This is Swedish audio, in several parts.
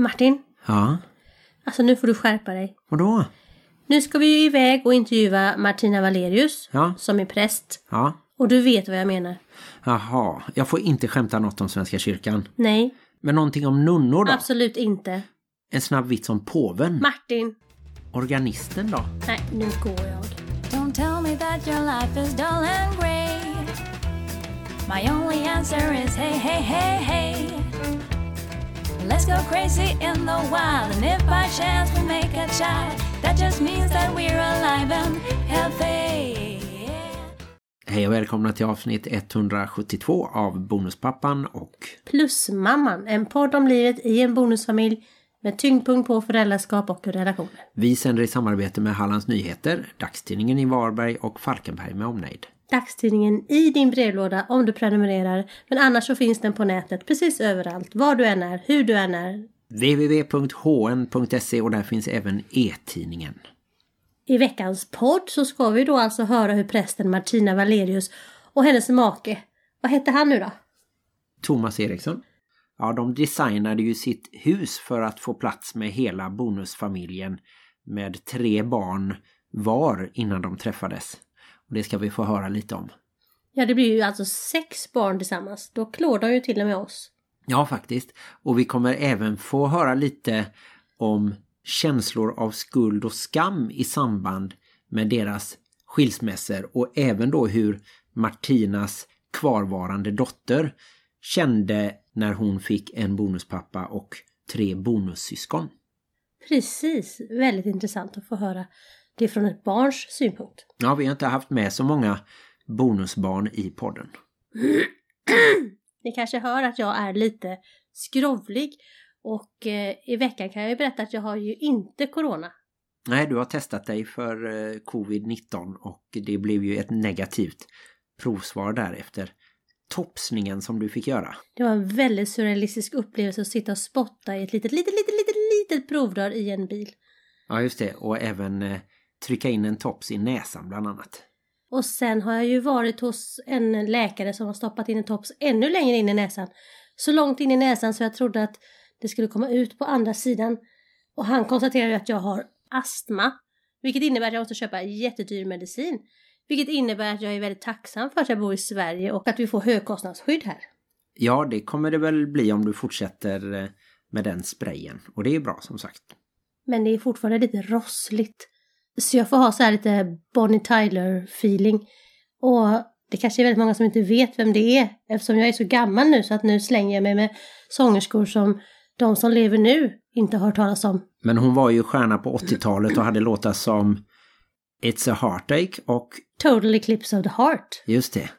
Martin, Ja, alltså nu får du skärpa dig. vadå? Nu ska vi ju iväg och intervjua Martina Valerius, Ja. som är präst. Ja, Och du vet vad jag menar. jaha. Jag får inte skämta något om Svenska kyrkan. Nej, Men någonting om nunnor då? absolut inte. En snabb vits om påven. Martin! Organisten då? Nej, nu går jag. Don't tell me that your life is dull and grey. My only answer is hey, hey, hey, hey. Let's go crazy in the wild, and if by chance we make a child, that just means that we're alive and healthy. Hej och välkomna till avsnitt 172 av Bonuspappan och Plusmamman, en podd om livet i en bonusfamilj med tyngdpunkt på föräldraskap och relationer. vi sänder i samarbete med Hallands Nyheter, dagstidningen i Varberg och Falkenberg med omnejd. Dagstidningen i din brevlåda om du prenumererar, men annars så finns den på nätet precis överallt, var du än är, hur du än är. www.hn.se och där finns även e-tidningen. I veckans podd så ska vi då alltså höra hur prästen Martina Valerius och hennes make, vad hette han nu då? Thomas Eriksson. Ja, de designade ju sitt hus för att få plats med hela bonusfamiljen med tre barn var innan de träffades. Det ska vi få höra lite om. Ja, det blir ju alltså sex barn tillsammans. Då klår de ju till och med oss. Ja, faktiskt. Och vi kommer även få höra lite om känslor av skuld och skam i samband med deras skilsmässor och även då hur Martinas kvarvarande dotter kände när hon fick en bonuspappa och tre bonussyskon. Precis, väldigt intressant att få höra det från ett barns synpunkt. Ja, vi har inte haft med så många bonusbarn i podden. Ni kanske hör att jag är lite skrovlig och eh, i veckan kan jag ju berätta att jag har ju inte corona. Nej, du har testat dig för eh, covid-19 och det blev ju ett negativt provsvar därefter. Topsningen som du fick göra. Det var en väldigt surrealistisk upplevelse att sitta och spotta i ett litet, litet, litet, litet, litet provrör i en bil. Ja, just det. Och även eh, trycka in en tops i näsan bland annat. Och sen har jag ju varit hos en läkare som har stoppat in en tops ännu längre in i näsan. Så långt in i näsan så jag trodde att det skulle komma ut på andra sidan. Och han konstaterade att jag har astma. Vilket innebär att jag måste köpa jättedyr medicin. Vilket innebär att jag är väldigt tacksam för att jag bor i Sverige och att vi får högkostnadsskydd här. Ja, det kommer det väl bli om du fortsätter eh, med den sprayen. Och det är bra som sagt. Men det är fortfarande lite rossligt. Så jag får ha så här lite Bonnie Tyler-feeling. Och det kanske är väldigt många som inte vet vem det är. Eftersom jag är så gammal nu så att nu slänger jag mig med sångerskor som de som lever nu inte har hört talas om. Men hon var ju stjärna på 80-talet och hade låtar som It's a Heartache och Total Eclipse of the Heart. Just det.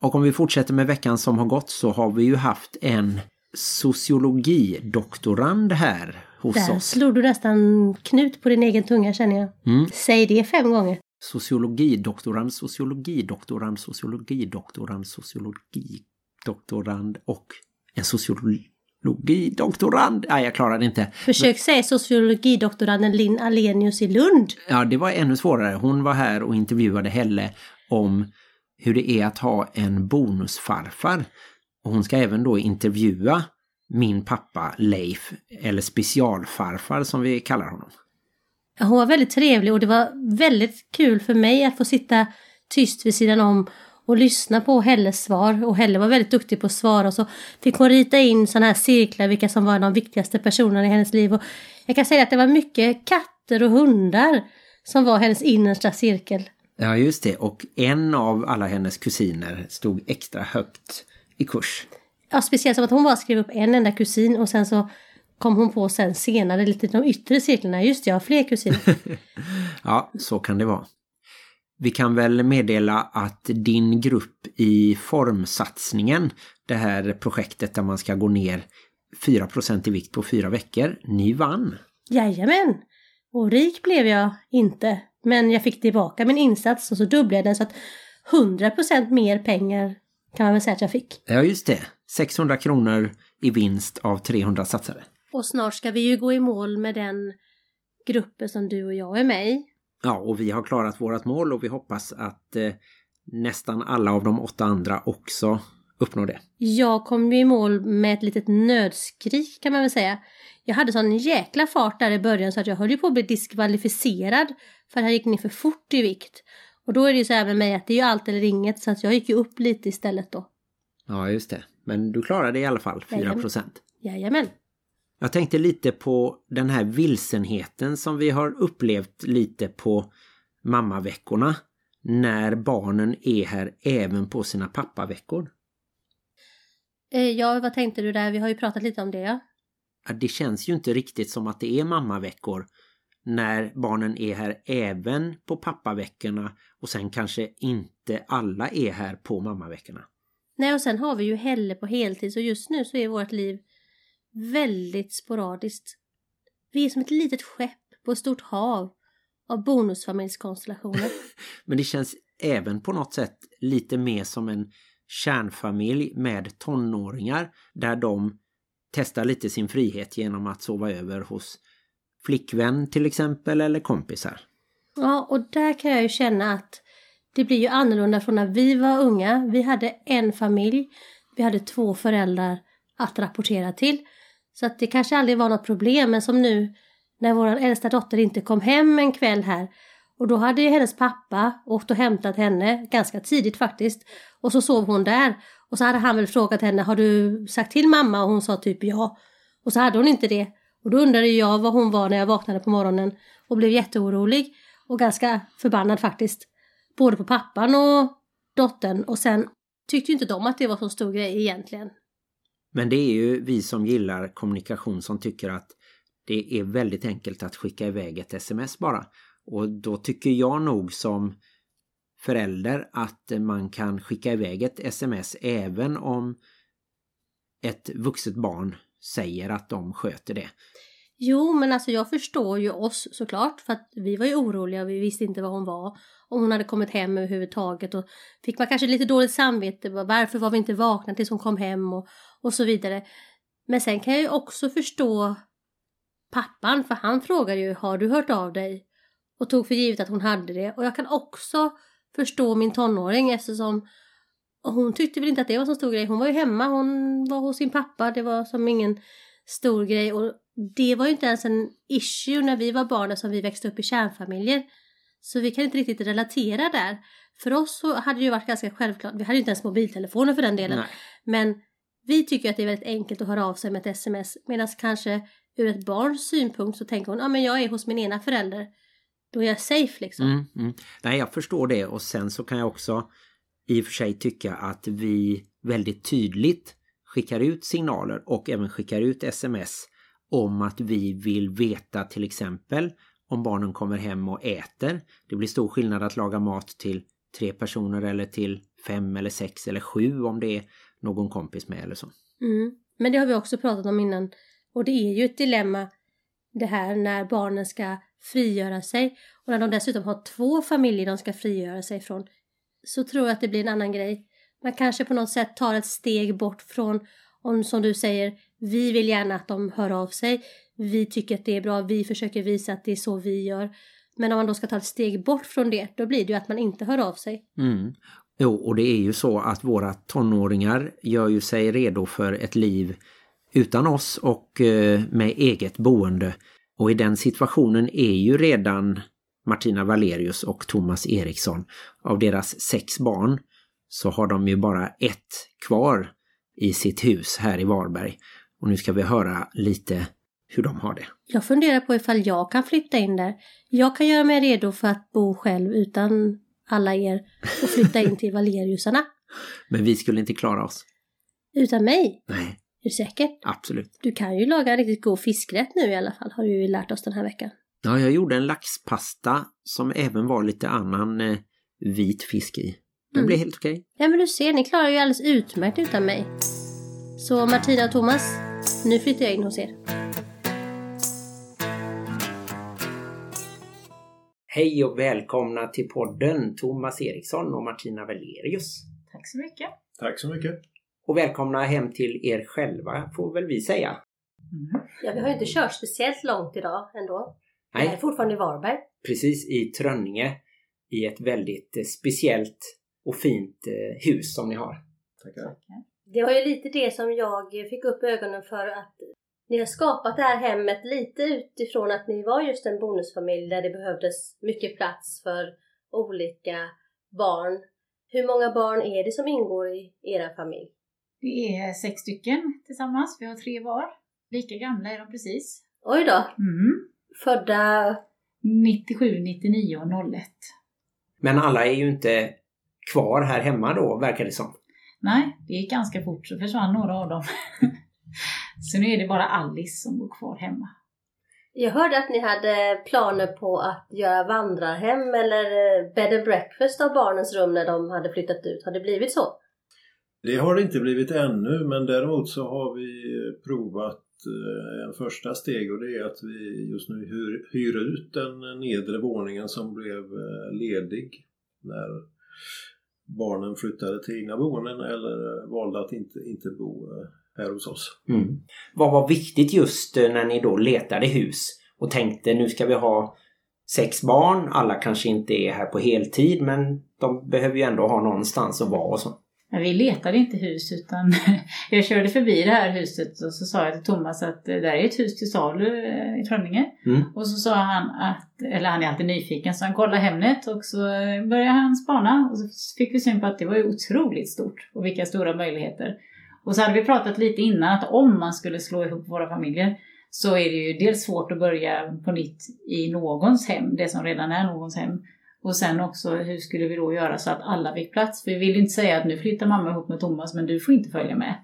Och om vi fortsätter med veckan som har gått så har vi ju haft en sociologidoktorand här hos Där oss. slog du nästan knut på din egen tunga känner jag. Mm. Säg det fem gånger. Sociologidoktorand, sociologidoktorand, sociologidoktorand, sociologidoktorand och en sociologidoktorand. Nej, jag klarar det inte. Försök säga sociologidoktoranden Linn Alenius i Lund. Ja, det var ännu svårare. Hon var här och intervjuade Helle om hur det är att ha en bonusfarfar. Och hon ska även då intervjua min pappa Leif, eller specialfarfar som vi kallar honom. Hon var väldigt trevlig och det var väldigt kul för mig att få sitta tyst vid sidan om och lyssna på Helles svar. Och Helle var väldigt duktig på att svara och så fick hon rita in sådana här cirklar vilka som var de viktigaste personerna i hennes liv. Och jag kan säga att det var mycket katter och hundar som var hennes innersta cirkel. Ja, just det. Och en av alla hennes kusiner stod extra högt i kurs. Ja, speciellt som att hon bara skrev upp en enda kusin och sen så kom hon på sen senare lite de yttre cirklarna. Just det, jag har fler kusiner. Ja, så kan det vara. Vi kan väl meddela att din grupp i formsatsningen, det här projektet där man ska gå ner 4% i vikt på fyra veckor, ni vann. Jajamän! Och rik blev jag inte. Men jag fick tillbaka min insats och så dubblade jag den så att 100% mer pengar kan man väl säga att jag fick. Ja, just det. 600 kronor i vinst av 300 satsare. Och snart ska vi ju gå i mål med den gruppen som du och jag är med i. Ja, och vi har klarat vårat mål och vi hoppas att eh, nästan alla av de åtta andra också uppnår det. Jag kom ju i mål med ett litet nödskrik kan man väl säga. jag hade sån jäkla fart där i början så att jag höll ju på att bli diskvalificerad för att jag gick ner för fort i vikt. Och då är det ju så här med mig att det är ju allt eller inget så att jag gick ju upp lite istället då. Ja, just det. Men du klarade det i alla fall, 4 Jajamän. procent. Jajamän. Jag tänkte lite på den här vilsenheten som vi har upplevt lite på mammaveckorna. När barnen är här även på sina pappaveckor. Eh, ja, vad tänkte du där? Vi har ju pratat lite om det. Ja, Det känns ju inte riktigt som att det är mammaveckor när barnen är här även på pappaveckorna och sen kanske inte alla är här på mammaveckorna. Nej, och sen har vi ju Helle på heltid så just nu så är vårt liv väldigt sporadiskt. Vi är som ett litet skepp på ett stort hav av bonusfamiljskonstellationer. Men det känns även på något sätt lite mer som en kärnfamilj med tonåringar där de testar lite sin frihet genom att sova över hos flickvän till exempel eller kompisar. Ja, och där kan jag ju känna att det blir ju annorlunda från när vi var unga. Vi hade en familj, vi hade två föräldrar att rapportera till. Så att det kanske aldrig var något problem, men som nu när vår äldsta dotter inte kom hem en kväll här och då hade ju hennes pappa åkt och hämtat henne ganska tidigt faktiskt och så sov hon där. Och så hade han väl frågat henne har du sagt till mamma? Och hon sa typ ja. Och så hade hon inte det. Och då undrade jag vad hon var när jag vaknade på morgonen och blev jätteorolig och ganska förbannad faktiskt både på pappan och dottern och sen tyckte ju inte de att det var så stor grej egentligen. Men det är ju vi som gillar kommunikation som tycker att det är väldigt enkelt att skicka iväg ett sms bara. Och då tycker jag nog som förälder att man kan skicka iväg ett sms även om ett vuxet barn säger att de sköter det. Jo, men alltså jag förstår ju oss såklart för att vi var ju oroliga och vi visste inte var hon var. Om hon hade kommit hem överhuvudtaget och fick man kanske lite dåligt samvete. Varför var vi inte vakna tills hon kom hem och, och så vidare. Men sen kan jag ju också förstå pappan för han frågade ju har du hört av dig? Och tog för givet att hon hade det. Och jag kan också förstå min tonåring eftersom hon tyckte väl inte att det var så stor grej. Hon var ju hemma, hon var hos sin pappa. Det var som ingen stor grej och det var ju inte ens en issue när vi var barn som vi växte upp i kärnfamiljer. Så vi kan inte riktigt relatera där. För oss så hade det ju varit ganska självklart, vi hade ju inte ens mobiltelefoner för den delen. Nej. Men vi tycker att det är väldigt enkelt att höra av sig med ett sms. Medan kanske ur ett barns synpunkt så tänker hon, ja ah, men jag är hos min ena förälder. Då är jag safe liksom. Mm, mm. Nej, jag förstår det och sen så kan jag också i och för sig tycka att vi väldigt tydligt skickar ut signaler och även skickar ut sms om att vi vill veta till exempel om barnen kommer hem och äter. Det blir stor skillnad att laga mat till tre personer eller till fem eller sex eller sju om det är någon kompis med eller så. Mm. Men det har vi också pratat om innan. Och det är ju ett dilemma det här när barnen ska frigöra sig. Och när de dessutom har två familjer de ska frigöra sig från. Så tror jag att det blir en annan grej. Man kanske på något sätt tar ett steg bort från, om som du säger, vi vill gärna att de hör av sig. Vi tycker att det är bra, vi försöker visa att det är så vi gör. Men om man då ska ta ett steg bort från det, då blir det ju att man inte hör av sig. Mm. Jo, och det är ju så att våra tonåringar gör ju sig redo för ett liv utan oss och eh, med eget boende. Och i den situationen är ju redan Martina Valerius och Thomas Eriksson. Av deras sex barn så har de ju bara ett kvar i sitt hus här i Varberg. Och nu ska vi höra lite hur de har det. Jag funderar på ifall jag kan flytta in där. Jag kan göra mig redo för att bo själv utan alla er och flytta in till Valeriusarna. Men vi skulle inte klara oss. Utan mig? Nej, Är du säker? absolut. Du kan ju laga riktigt god fiskrätt nu i alla fall, har du ju lärt oss den här veckan. Ja, jag gjorde en laxpasta som även var lite annan eh, vit fisk i. Den Mm. blev helt okej. Ja men du ser, ni klarar ju alldeles utmärkt utan mig. Så Martina och Thomas, nu flyttar jag in hos er. Hej och välkomna till podden Thomas Eriksson och Martina Valerius. Tack så mycket. Tack så mycket. Och välkomna hem till er själva får väl vi säga. Mm. Ja, vi har ju inte kört speciellt långt idag ändå. Vi är Nej, fortfarande i Varberg. precis i Trönninge i ett väldigt speciellt och fint eh, hus som ni har. Tackar. Det var ju lite det som jag fick upp ögonen för att Ni har skapat det här hemmet lite utifrån att ni var just en bonusfamilj där det behövdes mycket plats för olika barn. Hur många barn är det som ingår i er familj? Det är sex stycken tillsammans. Vi har tre var. Lika gamla är de precis. Oj då! Mm. Födda... 97, 99 och 01. Men alla är ju inte kvar här hemma då, verkar det som. Nej, det gick ganska fort så försvann några av dem. så nu är det bara Alice som bor kvar hemma. Jag hörde att ni hade planer på att göra vandrarhem eller eh, bed and breakfast av barnens rum när de hade flyttat ut. Har det blivit så? Det har det inte blivit ännu men däremot så har vi provat eh, en första steg och det är att vi just nu hyr, hyr ut den nedre våningen som blev eh, ledig när barnen flyttade till egna boenden eller eh, valde att inte, inte bo eh, här hos oss. Mm. Vad var viktigt just eh, när ni då letade hus och tänkte nu ska vi ha sex barn, alla kanske inte är här på heltid men de behöver ju ändå ha någonstans att vara och så. Ja, vi letade inte hus utan jag körde förbi det här huset och så sa jag till Thomas att det där är ett hus till salu eh, i Trönninge. Mm. Och så sa han att, eller han är alltid nyfiken, så han kollade Hemnet och så började han spana och så fick vi syn på att det var ju otroligt stort och vilka stora möjligheter. Och så hade vi pratat lite innan att om man skulle slå ihop våra familjer så är det ju dels svårt att börja på nytt i någons hem, det som redan är någons hem. Och sen också hur skulle vi då göra så att alla fick plats? För vi vill inte säga att nu flyttar mamma ihop med Thomas men du får inte följa med.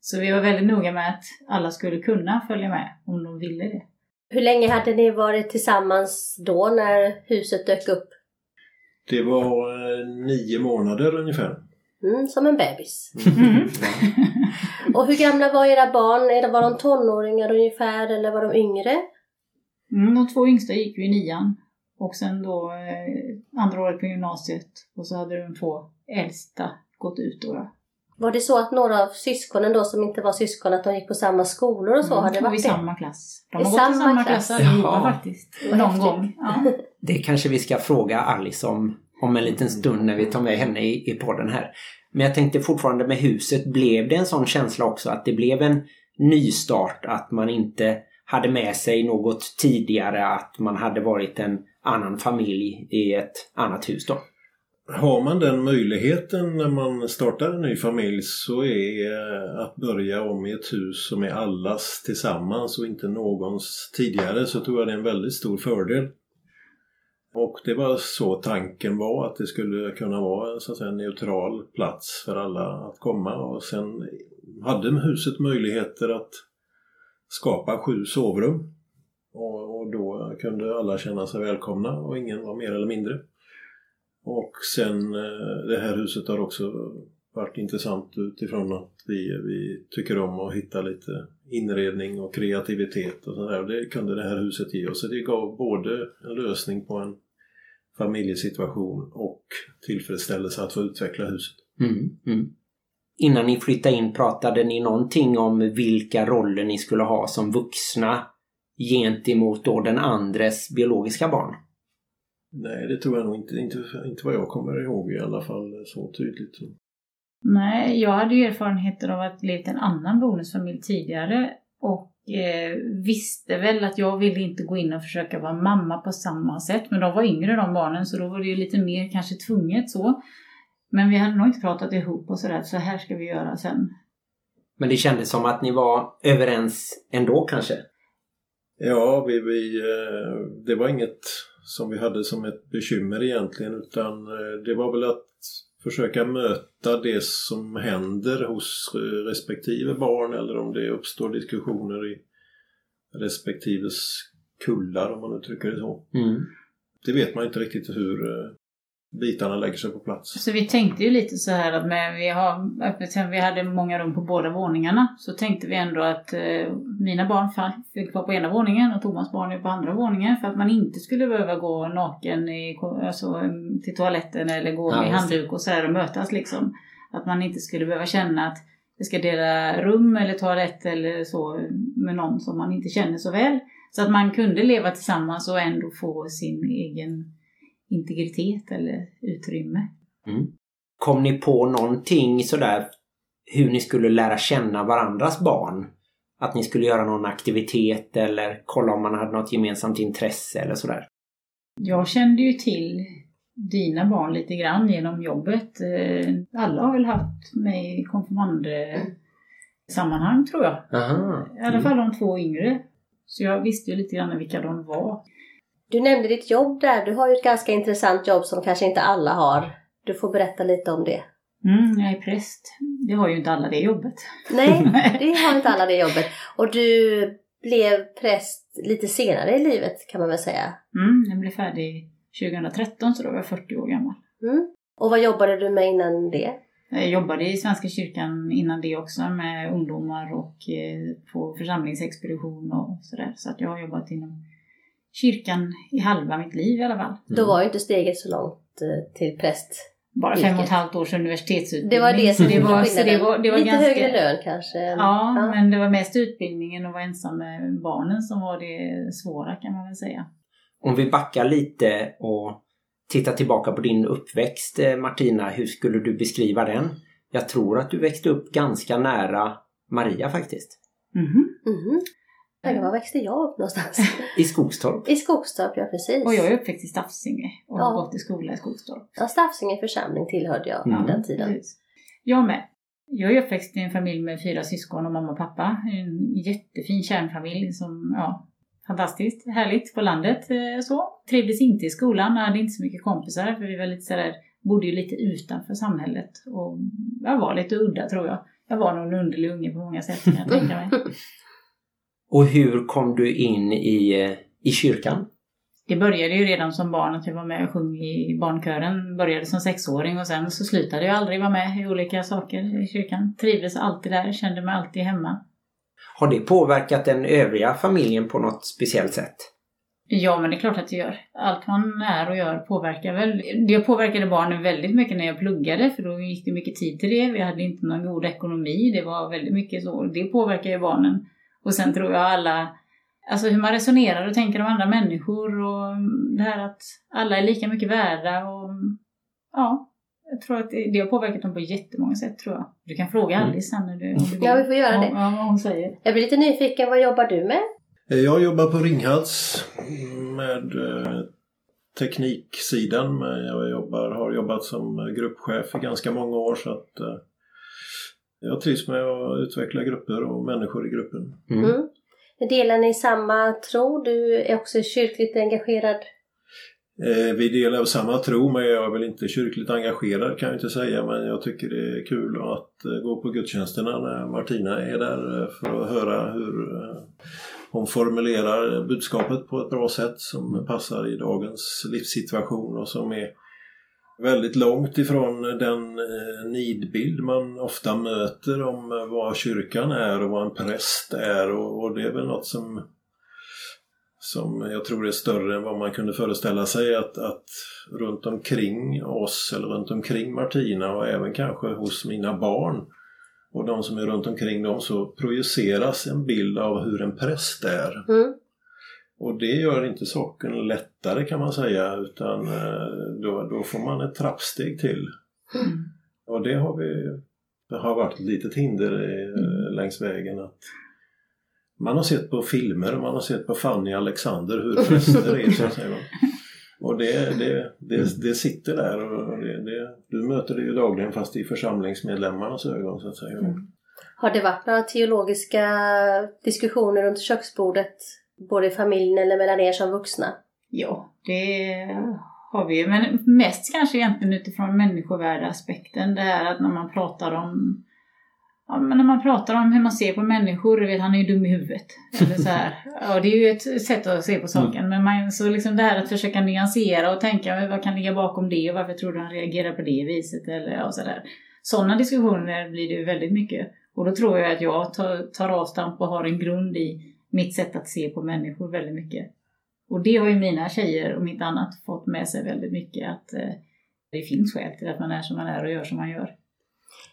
Så vi var väldigt noga med att alla skulle kunna följa med om de ville det. Hur länge hade ni varit tillsammans då när huset dök upp? Det var eh, nio månader ungefär. Mm, som en bebis. Mm. Och hur gamla var era barn? Är det- Var de tonåringar ungefär eller var de yngre? Mm, de två yngsta gick ju i nian. Och sen då eh, andra året på gymnasiet. Och så hade de två äldsta gått ut då. Var det så att några av syskonen då som inte var syskon att de gick på samma skolor och så? Det Mm, och varit i det? samma klass. De I har gått i samma samma klass? klass allihopa faktiskt. Någon häftigt. gång. Ja. Det kanske vi ska fråga Alice om, om en liten stund när vi tar med henne i, i podden här. Men jag tänkte fortfarande med huset, blev det en sån känsla också att det blev en nystart? Att man inte hade med sig något tidigare, att man hade varit en annan familj i ett annat hus då? Har man den möjligheten när man startar en ny familj så är eh, att börja om i ett hus som är allas tillsammans och inte någons tidigare så tror jag det är en väldigt stor fördel. Och det var så tanken var att det skulle kunna vara så att säga, en neutral plats för alla att komma och sen hade huset möjligheter att skapa sju sovrum och, och då kunde alla känna sig välkomna och ingen var mer eller mindre. Och sen eh, det här huset har också varit intressant utifrån att vi, vi tycker om att hitta lite inredning och kreativitet och sådär. Det kunde det här huset ge oss. Så det gav både en lösning på en familjesituation och tillfredsställelse att få utveckla huset. Mm, mm. Innan ni flyttade in pratade ni någonting om vilka roller ni skulle ha som vuxna gentemot då den andres biologiska barn? Nej, det tror jag nog inte, inte, inte vad jag kommer ihåg i alla fall så tydligt. Nej, jag hade ju erfarenheter av att levt i en annan bonusfamilj tidigare och eh, visste väl att jag ville inte gå in och försöka vara mamma på samma sätt. Men de var yngre de barnen så då var det ju lite mer kanske tvunget så. Men vi hade nog inte pratat ihop och sådär, så här ska vi göra sen. Men det kändes som att ni var överens ändå kanske? Ja, vi, vi, eh, det var inget som vi hade som ett bekymmer egentligen utan eh, det var väl att försöka möta det som händer hos eh, respektive barn eller om det uppstår diskussioner i respektives kullar om man uttrycker det så. Mm. Det vet man inte riktigt hur bitarna lägger sig på plats. Så vi tänkte ju lite så här att med, vi har öppet hem, vi hade många rum på båda våningarna. Så tänkte vi ändå att eh, mina barn fick vara på ena våningen och Thomas barn är på andra våningen. För att man inte skulle behöva gå naken i, alltså, till toaletten eller gå Ja, med handduk och sådär och mötas liksom. Att man inte skulle behöva känna att jag ska dela rum eller toalett eller så med någon som man inte känner så väl. Så att man kunde leva tillsammans och ändå få sin egen integritet eller utrymme. Mm. Kom ni på någonting sådär hur ni skulle lära känna varandras barn? att ni skulle göra någon aktivitet eller kolla om man hade något gemensamt intresse eller sådär? Jag kände ju till dina barn lite grann genom jobbet. Eh, Alla har väl haft mig i konfirmandsammanhang tror jag. Aha. I alla fall de två yngre. Så jag visste ju lite grann vilka de var. Du nämnde ditt jobb där. Du har ju ett ganska intressant jobb som kanske inte alla har. Du får berätta lite om det. Mm, jag är präst. Det har ju inte alla det jobbet. Nej, det har inte alla det jobbet. Och du blev präst lite senare i livet kan man väl säga. Mm, jag blev färdig 2013 så då var jag 40 år gammal. Mm. Och vad jobbade du med innan det? Jag jobbade i Svenska kyrkan innan det också med ungdomar och eh, på församlingsexpedition och sådär. Så att jag har jobbat inom kyrkan i halva mitt liv i alla fall. Då var ju inte steget så långt eh, till präst. Bara fem och ett halvt års universitetsutbildning. Det var det som så det var, så det var, det var Lite ganska, högre lön kanske. Ja, men det var mest utbildningen och vara ensam med barnen som var det svåra kan man väl säga. Om vi backar lite och tittar tillbaka på din uppväxt eh, Martina, hur skulle du beskriva den? Jag tror att du växte upp ganska nära Maria faktiskt. Mhm. Mhm. Men var växte jag upp någonstans? I Skogstorp. I Skogstorp, ja precis. Och jag är uppväxt i Stafsinge och har Ja. gått i skola i Skogstorp. Ja, Stafsinge församling tillhörde jag Mm. den tiden. Precis. Jag med. Jag är uppväxt i en familj med fyra syskon och mamma och pappa. En jättefin kärnfamilj som, ja, fantastiskt härligt på landet. eh, Så. Trivdes inte i skolan, hade inte så mycket kompisar för vi var lite sådär, bodde ju lite utanför samhället. Och jag var lite udda tror jag. Jag var nog en underlig unge på många sätt kan jag tänka mig. Och hur kom du in i, eh, i kyrkan? Det började ju redan som barn att jag var med och sjöng i barnkören. Började som sexåring och sen så slutade jag aldrig vara med i olika saker i kyrkan. Trivdes alltid där, kände mig alltid hemma. Har det påverkat den övriga familjen på något speciellt sätt? Ja, men det är klart att det gör. Allt man är och gör påverkar väl. Det påverkade barnen väldigt mycket när jag pluggade, för då gick det mycket tid till det. Vi hade inte någon god ekonomi. Det var väldigt mycket så. Det påverkar ju barnen. Och sen tror jag alla, alltså hur man resonerar och tänker om andra människor och det här att alla är lika mycket värda och ja, jag tror att det, har påverkat dem på jättemånga sätt tror jag. Du kan fråga Mm. Alice sen när du, om du vill. Ja, vi får göra det. Ja, vad hon säger. Jag blir lite nyfiken, vad jobbar du med? Eh, Jag jobbar på Ringhals med eh, tekniksidan. Jag jobbar, har jobbat som gruppchef i ganska många år så att eh, jag trivs med att utveckla grupper och människor i gruppen. Mm. Mm. Delar ni samma tro? Du är också kyrkligt engagerad. Eh, Vi delar samma tro men jag är väl inte kyrkligt engagerad kan jag inte säga men jag tycker det är kul att eh, gå på gudstjänsterna när Martina är där eh, för att höra hur eh, hon formulerar budskapet på ett bra sätt som passar i dagens livssituation och som är väldigt långt ifrån den eh, nidbild man ofta möter om eh, vad kyrkan är och vad en präst är och, och det är väl något som som jag tror är större än vad man kunde föreställa sig att, att runt omkring oss eller runt omkring Martina och även kanske hos mina barn och de som är runt omkring dem så projiceras en bild av hur en präst är. Mm. Och det gör inte saken lättare kan man säga utan eh, då, då får man ett trappsteg till. Mm. Och det har vi det har varit ett litet hinder eh, längs vägen. att Man har sett på filmer, man har sett på Fanny Alexander hur präster är så att säga. Och det, det, det, det sitter där och det, det, du möter det ju dagligen fast i församlingsmedlemmarnas ögon så att säga. Mm. Har det varit några teologiska diskussioner runt köksbordet? Både i familjen eller mellan er som vuxna? Ja, det har vi ju. Men mest kanske egentligen utifrån människovärdeaspekten. Det här att när man pratar om Ja, men när man pratar om hur man ser på människor, vet, han är ju dum i huvudet. Eller så här. Ja, det är ju ett sätt att se på saken. Men man, så liksom det här att försöka nyansera och tänka vad kan ligga bakom det och varför tror du han reagerar på det viset? Eller ja, så där. Sådana diskussioner blir det ju väldigt mycket. Och då tror jag att jag tar, tar avstamp och har en grund i mitt sätt att se på människor väldigt mycket. Och det har ju mina tjejer om inte annat fått med sig väldigt mycket att eh, det finns skäl till att man är som man är och gör som man gör.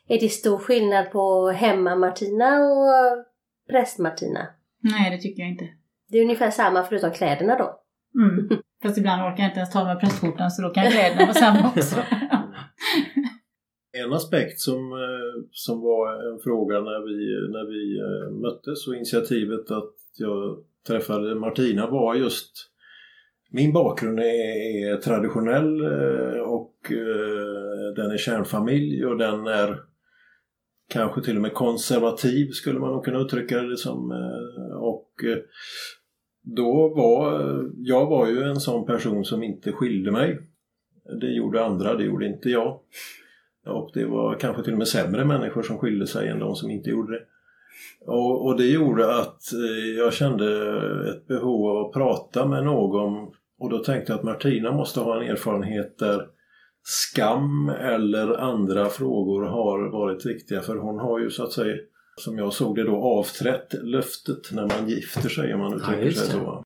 Är det stor skillnad på hemma-Martina och präst-Martina? Nej, det tycker jag inte. Det är ungefär samma förutom kläderna då. Mm. Fast ibland orkar jag inte ens ta med prästskjortan så då kan kläderna vara samma också. En aspekt som, eh, som var en fråga när vi, när vi eh, möttes och initiativet att jag träffade Martina var just min bakgrund är, är traditionell eh, och eh, den är kärnfamilj och den är kanske till och med konservativ skulle man nog kunna uttrycka det som. Eh, och då var, jag var ju en sån person som inte skilde mig. Det gjorde andra, det gjorde inte jag. Och det var kanske till och med sämre människor som skilde sig än de som inte gjorde det. Och, och det gjorde att eh, jag kände ett behov av att prata med någon och då tänkte jag att Martina måste ha en erfarenhet där skam eller andra frågor har varit viktiga för hon har ju så att säga som jag såg det då avträtt löftet när man gifter sig om man uttrycker ja, sig så.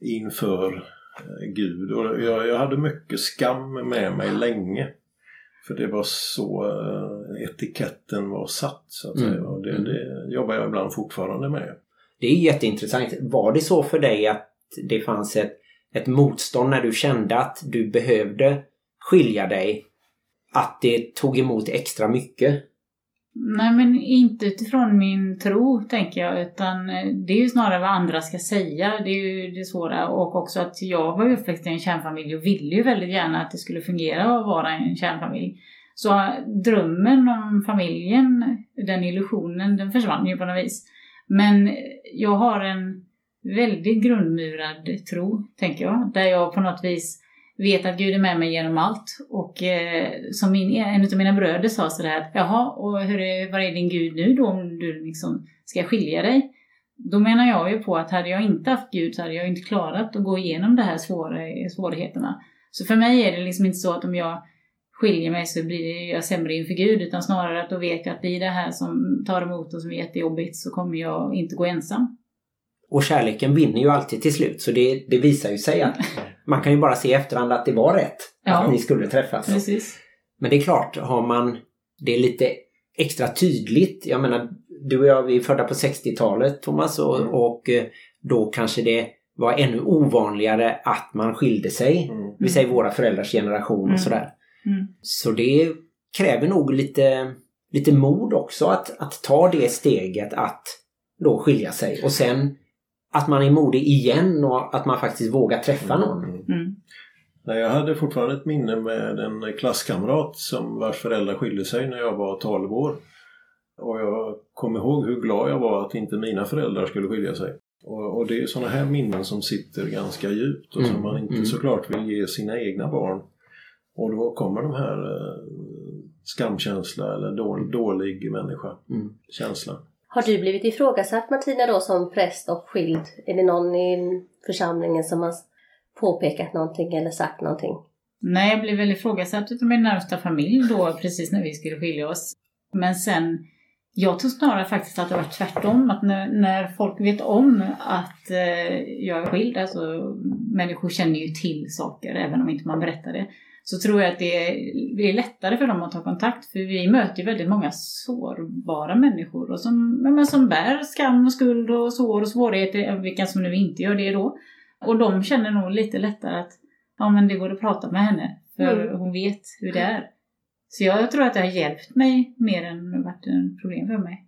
Inför eh, Gud. Och jag, jag hade mycket skam med mig länge. För det var så uh, etiketten var satt så att mm. säga. Och det, mm. det jobbar jag ibland fortfarande med. Det är jätteintressant. Var det så för dig att det fanns ett, ett motstånd när du kände att du behövde skilja dig? Att det tog emot extra mycket? Nej men inte utifrån min tro tänker jag utan eh, det är ju snarare vad andra ska säga. Det är ju det svåra och också att jag var uppväxt i en kärnfamilj och ville ju väldigt gärna att det skulle fungera att vara en kärnfamilj. Så eh, drömmen om familjen, den illusionen, den försvann ju på något vis. Men jag har en väldigt grundmurad tro, tänker jag, där jag på något vis vet att Gud är med mig genom allt. Och eh, som min, en av mina bröder sa sådär att jaha, och hur är, var är din Gud nu då om du liksom ska skilja dig? Då menar jag ju på att hade jag inte haft Gud så hade jag inte klarat att gå igenom de här svåra, svårigheterna. Så för mig är det liksom inte så att om jag skiljer mig så blir jag sämre inför Gud utan snarare att då vet jag att i det här som tar emot och som är jättejobbigt så kommer jag inte gå ensam. Och kärleken vinner ju alltid till slut så det, det visar ju sig att man kan ju bara se i efterhand att det var rätt ja. att ni skulle träffas. Precis. Men det är klart, har man det lite extra tydligt. Jag menar, du och jag vi är födda på 60-talet Thomas och, mm. och eh, då kanske det var ännu ovanligare att man skilde sig. Mm. Vi säger våra föräldrars generation mm. och sådär. Mm. Så det kräver nog lite, lite mod också att, att ta det steget att då skilja sig. Och sen att man är modig igen och att man faktiskt vågar träffa mm. någon. Mm. Nej, jag hade fortfarande ett minne med en klasskamrat som vars föräldrar skilde sig när jag var 12 år. Och jag kommer ihåg hur glad jag var att inte mina föräldrar skulle skilja sig. Och, och det är sådana här minnen som sitter ganska djupt och mm. som man inte mm. såklart vill ge sina egna barn. Och då kommer de här eh, skamkänsla eller dålig, dålig människa mm. Har du blivit ifrågasatt Martina då som präst och skild? Är det någon i församlingen som har påpekat någonting eller sagt någonting? Nej, jag blev väl ifrågasatt av min närmsta familj då precis när vi skulle skilja oss. Men sen, jag tror snarare faktiskt att det var tvärtom. Att när, när folk vet om att eh, jag är skild, alltså människor känner ju till saker även om inte man berättar det så tror jag att det blir lättare för dem att ta kontakt. För vi möter ju väldigt många sårbara människor och som, men som bär skam och skuld och sår och svårigheter, vilka som nu inte gör det då. Och de känner nog lite lättare att ja, men det går att prata med henne för mm. hon vet hur det är. Så jag tror att det har hjälpt mig mer än varit ett problem för mig.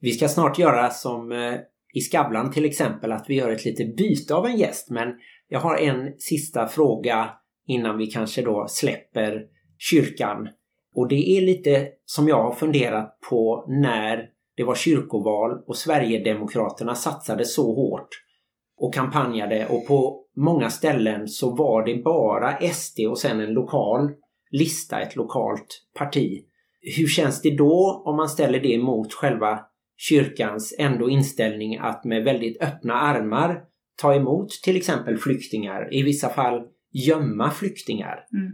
Vi ska snart göra som eh, i Skavlan till exempel, att vi gör ett litet byte av en gäst. Men jag har en sista fråga innan vi kanske då släpper kyrkan. Och det är lite som jag har funderat på när det var kyrkoval och Sverigedemokraterna satsade så hårt och kampanjade och på många ställen så var det bara SD och sen en lokal lista, ett lokalt parti. Hur känns det då om man ställer det mot själva kyrkans ändå inställning att med väldigt öppna armar ta emot till exempel flyktingar, i vissa fall gömma flyktingar. Mm.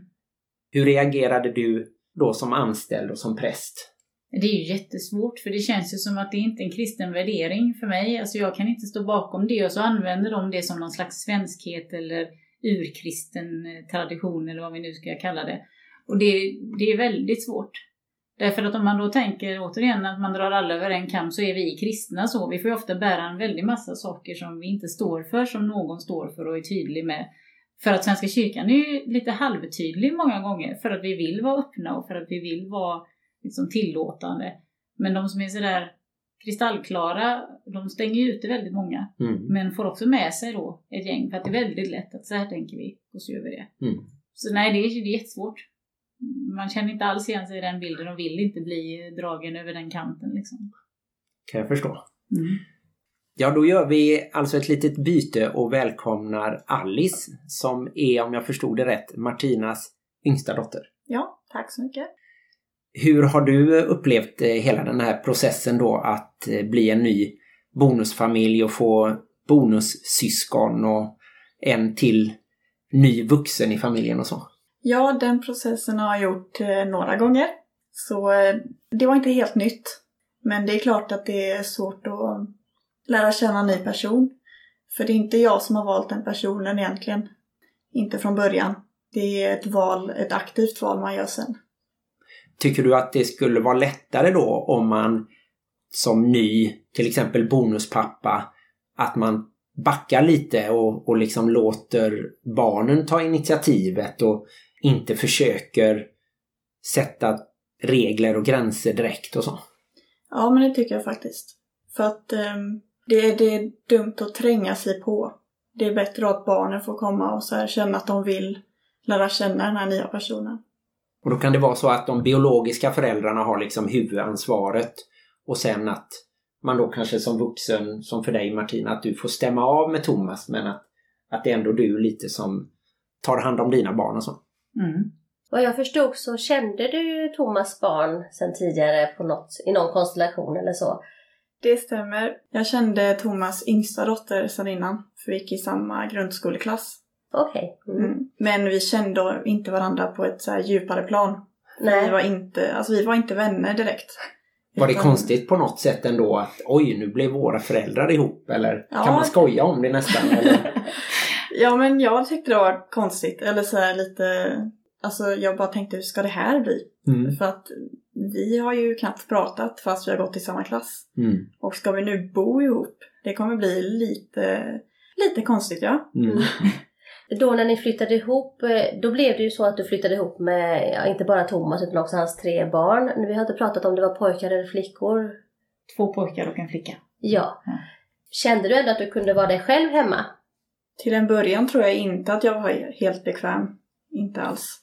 Hur reagerade du då som anställd och som präst? Det är ju jättesvårt för det känns ju som att det inte är en kristen värdering för mig. Alltså jag kan inte stå bakom det och så använder de det som någon slags svenskhet eller urkristen eh, tradition eller vad vi nu ska kalla det. Och det, det är väldigt svårt. Därför att om man då tänker återigen att man drar alla över en kam så är vi kristna så. Vi får ju ofta bära en väldig massa saker som vi inte står för, som någon står för och är tydlig med. För att Svenska kyrkan är ju lite halvtydlig många gånger för att vi vill vara öppna och för att vi vill vara liksom tillåtande. Men de som är sådär kristallklara, de stänger ju ute väldigt många. Mm. Men får också med sig då ett gäng för att det är väldigt lätt att så här tänker vi och så gör vi det. Mm. Så nej, det är, det är jättesvårt. Man känner inte alls igen sig i den bilden och vill inte bli dragen över den kanten liksom. Kan jag förstå. Ja, då gör vi alltså ett litet byte och välkomnar Alice som är, om jag förstod det rätt, Martinas yngsta dotter. Ja, tack så mycket. Hur har du upplevt eh, hela den här processen då att eh, bli en ny bonusfamilj och få bonussyskon och en till ny vuxen i familjen och så? Ja, den processen har jag gjort eh, några gånger. Så det var inte helt nytt. Men det är klart att det är svårt att lära känna en ny person. För det är inte jag som har valt den personen egentligen. Inte från början. Det är ett val, ett aktivt val man gör sen. Tycker du att det skulle vara lättare då om man som ny, till exempel bonuspappa, att man backar lite och, och liksom låter barnen ta initiativet och inte försöker sätta regler och gränser direkt och så? Ja, men det tycker jag faktiskt. För att ehm, det, är, det är dumt att tränga sig på. Det är bättre att barnen får komma och så här, känna att de vill lära känna den här nya personen. Och då kan det vara så att de biologiska föräldrarna har liksom huvudansvaret och sen att man då kanske som vuxen, som för dig Martina, att du får stämma av med Thomas men att, att det är ändå du lite som tar hand om dina barn och så. Mm. Vad jag förstod så kände du Thomas barn sedan tidigare på något, i någon konstellation eller så. Det stämmer. Jag kände Thomas yngsta dotter sedan innan, för vi gick i samma grundskoleklass. Okej. Mm. Mm. Men vi kände inte varandra på ett så här djupare plan. Vi Nej. var inte, alltså vi var inte vänner direkt. Var det konstigt på något sätt ändå att oj, nu blev våra föräldrar ihop? Eller Ja. kan man skoja om det nästan? Ja, men jag tyckte det var konstigt. Eller så här lite... Alltså jag bara tänkte, hur ska det här bli? Mm. För att vi har ju knappt pratat fast vi har gått i samma klass. Mm. Och ska vi nu bo ihop? Det kommer bli lite, lite konstigt ja. Mm. Då när ni flyttade ihop, eh, då blev det ju så att du flyttade ihop med, ja, inte bara Thomas utan också hans tre barn. Vi har inte pratat om det var pojkar eller flickor. Två pojkar och en flicka. Ja. Mm. Kände du ändå att du kunde vara dig själv hemma? Till en början tror jag inte att jag var helt bekväm. Inte alls.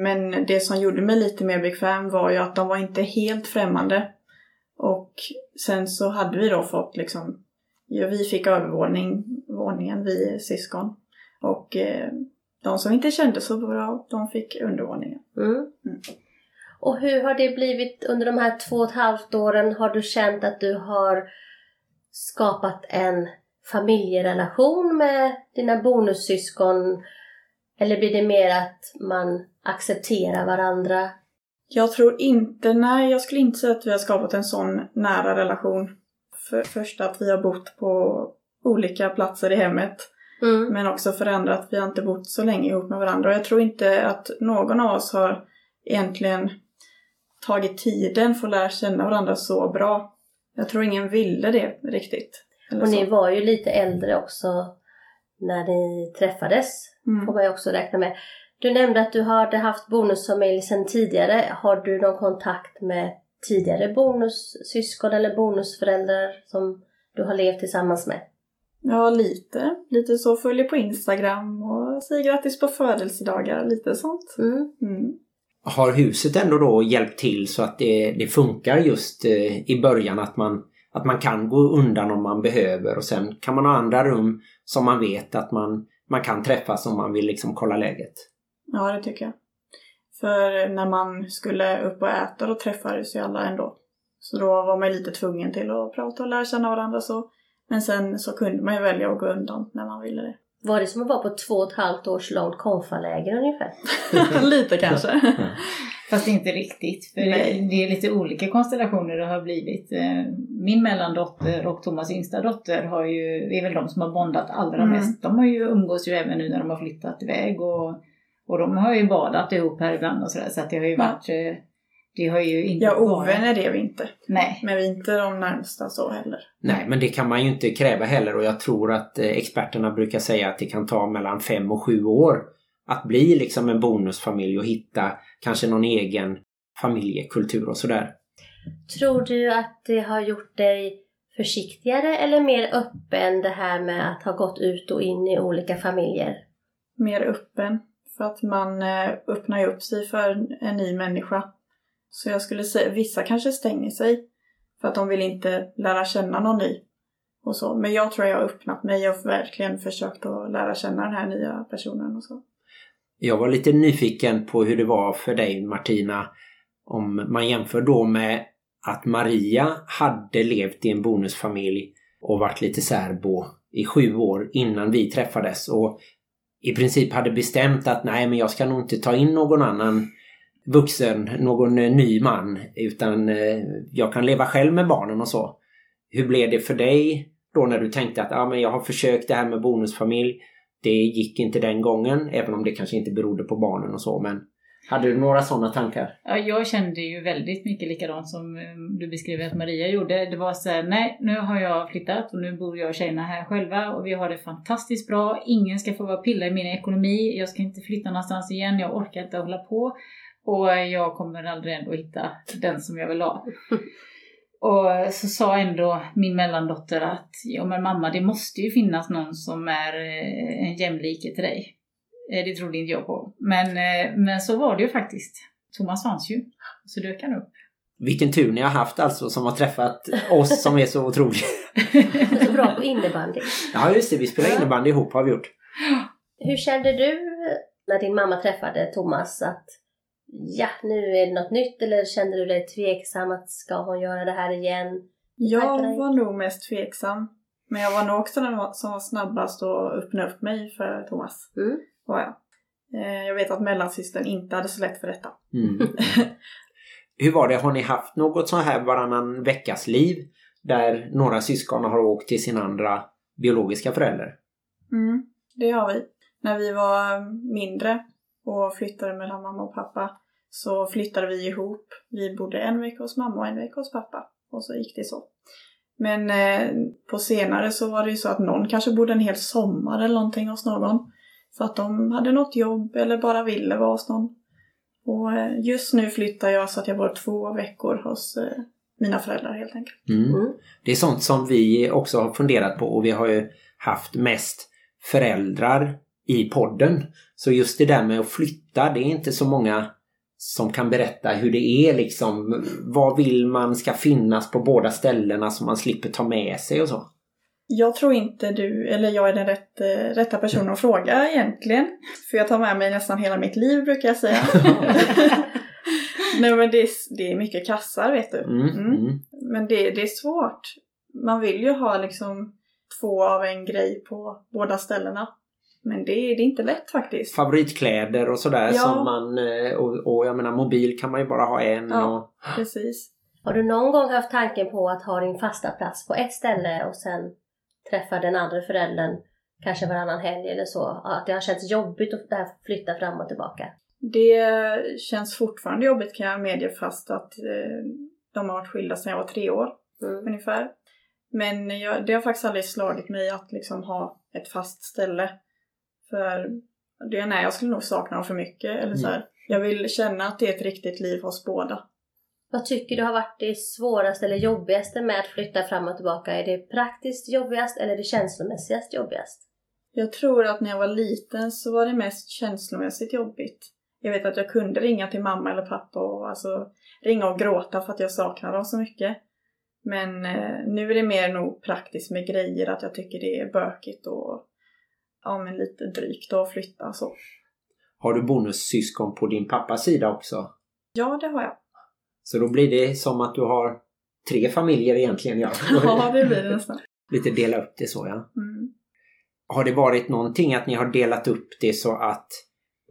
Men det som gjorde mig lite mer bekväm var ju att de var inte helt främmande. Och sen så hade vi då fått liksom, ja, vi fick övervåning, våningen, vi syskon. Och eh, de som inte kände så bra, de fick undervåningen. Mm. Mm. Och hur har det blivit under de här två och ett halvt åren? Har du känt att du har skapat en familjerelation med dina bonussyskon? Eller blir det mer att man accepterar varandra? Jag tror inte, nej jag skulle inte säga att vi har skapat en sån nära relation. För först att vi har bott på olika platser i hemmet. Mm. Men också förändrat. Vi har inte bott så länge ihop med varandra. Och jag tror inte att någon av oss har egentligen tagit tiden för att lära känna varandra så bra. Jag tror ingen ville det riktigt. Och så. ni var ju lite äldre också när ni träffades, får Mm. man ju också räkna med. Du nämnde att du hade haft bonusfamilj sedan tidigare. Har du någon kontakt med tidigare bonussyskon eller bonusföräldrar som du har levt tillsammans med? Ja, lite. Lite så. Följer på Instagram och säger grattis på födelsedagar. Lite sånt. Mm. Mm. Har huset ändå då hjälpt till så att det, det funkar just eh, i början att man, att man kan gå undan om man behöver och sen kan man ha andra rum som man vet att man, man kan träffas om man vill liksom kolla läget. Ja, det tycker jag. För när man skulle upp och äta då träffades ju alla ändå. Så då var man ju lite tvungen till att prata och lära känna varandra så. Men sen så kunde man ju välja att gå undan när man ville det. Var det som att vara på två och ett halvt års långt konfaläger ungefär? lite kanske. Fast inte riktigt, för Nej. det är lite olika konstellationer det har blivit. Eh, Min mellandotter och Thomas yngsta dotter har ju, är väl de som har bondat allra Mm. mest. De har ju umgås ju även nu när de har flyttat iväg och, och de har ju badat ihop här ibland och sådär så att det har ju Ja. varit eh, Det har ju inte Ja, ovänner är vi inte. Nej. Men vi är inte de närmsta så heller. Nej, men det kan man ju inte kräva heller och jag tror att eh, experterna brukar säga att det kan ta mellan fem och sju år att bli liksom en bonusfamilj och hitta kanske någon egen familjekultur och sådär. Tror du att det har gjort dig försiktigare eller mer öppen det här med att ha gått ut och in i olika familjer? Mer öppen. För att man eh, öppnar ju upp sig för en ny människa. Så jag skulle säga, vissa kanske stänger sig. För att de vill inte lära känna någon ny. Och så. Men jag tror jag har öppnat mig och verkligen försökt att lära känna den här nya personen och så. Jag var lite nyfiken på hur det var för dig Martina om man jämför då med att Maria hade levt i en bonusfamilj och varit lite särbo i sju år innan vi träffades och i princip hade bestämt att nej men jag ska nog inte ta in någon annan vuxen, någon eh, ny man utan eh, jag kan leva själv med barnen och så. Hur blev det för dig då när du tänkte att ah, men jag har försökt det här med bonusfamilj det gick inte den gången, även om det kanske inte berodde på barnen och så. Men hade du några sådana tankar? Ja, jag kände ju väldigt mycket likadant som eh, du beskriver att Maria gjorde. Det var så här, nej, nu har jag flyttat och nu bor jag och tjejerna här själva och vi har det fantastiskt bra. Ingen ska få vara pilla i min ekonomi. Jag ska inte flytta någonstans igen. Jag orkar inte hålla på. Och jag kommer aldrig ändå hitta den som jag vill ha. Och så sa ändå min mellandotter att ja men mamma det måste ju finnas någon som är eh, en jämlike till dig. Eh, Det trodde inte jag på. Men, eh, men så var det ju faktiskt. Thomas fanns ju. Så dök han upp. Vilken tur ni har haft alltså som har träffat oss som är så otroliga. Så bra på innebandy. Ja just det, vi spelar innebandy ihop har vi gjort. Hur kände du när din mamma träffade Thomas att ja, nu är det något nytt eller kände du dig tveksam att ska hon göra det här igen? Jag Tackar. var nog mest tveksam. Men jag var nog också den som var snabbast att öppna upp mig för Thomas. Mm. Var jag. Eh, Jag vet att mellansystern inte hade så lätt för detta. Mm. Hur var det, har ni haft något så här varannan veckas liv där några syskon har åkt till sin andra biologiska förälder? Mm, det har vi. När vi var mindre och flyttade mellan mamma och pappa så flyttade vi ihop. Vi bodde en vecka hos mamma och en vecka hos pappa. Och så gick det så. Men eh, på senare så var det ju så att någon kanske bodde en hel sommar eller någonting hos någon. För att de hade något jobb eller bara ville vara hos någon. Och eh, just nu flyttar jag så att jag var två veckor hos eh, mina föräldrar helt enkelt. Mm. Mm. Det är sånt som vi också har funderat på och vi har ju haft mest föräldrar i podden. Så just det där med att flytta, det är inte så många som kan berätta hur det är liksom. Vad vill man ska finnas på båda ställena så man slipper ta med sig och så. Jag tror inte du, eller jag är den rätt, eh, rätta personen att fråga egentligen. För jag tar med mig nästan hela mitt liv brukar jag säga. Nej men det är, det är mycket kassar vet du. Mm, Mm. mm. Men det, det är svårt. Man vill ju ha liksom två av en grej på båda ställena. Men det, är- det är inte lätt faktiskt. Favoritkläder och sådär Ja. som man... eh, Och, och jag menar mobil kan man ju bara ha en Ja. och... Precis. Har du någon gång haft tanken på att ha din fasta plats på ett ställe och sen träffa den andra föräldern kanske varannan helg eller så? Att det har känts jobbigt att det här flytta fram och tillbaka? Det känns fortfarande jobbigt kan jag medge fast att eh, de har varit skilda sedan jag var tre år. Mm. ungefär. Men jag, det har faktiskt aldrig slagit mig att liksom ha ett fast ställe. För det, nej, jag skulle nog sakna dem för mycket. Eller så här. Jag vill känna att det är ett riktigt liv hos båda. Vad tycker du har varit det svåraste eller jobbigaste med att flytta fram och tillbaka? Är det praktiskt jobbigast eller är det känslomässigast jobbigast? Jag tror att när jag var liten så var det mest känslomässigt jobbigt. Jag vet att jag kunde ringa till mamma eller pappa och alltså ringa och gråta för att jag saknade dem så mycket. Men eh, nu är det mer nog praktiskt med grejer, att jag tycker det är bökigt och ja, men lite drygt att flytta så. Har du bonussyskon på din pappas sida också? Ja, det har jag. Så då blir det som att du har tre familjer egentligen. Ja. Ja, det blir det nästan. Lite dela upp det så ja. Mm. Har det varit någonting att ni har delat upp det så att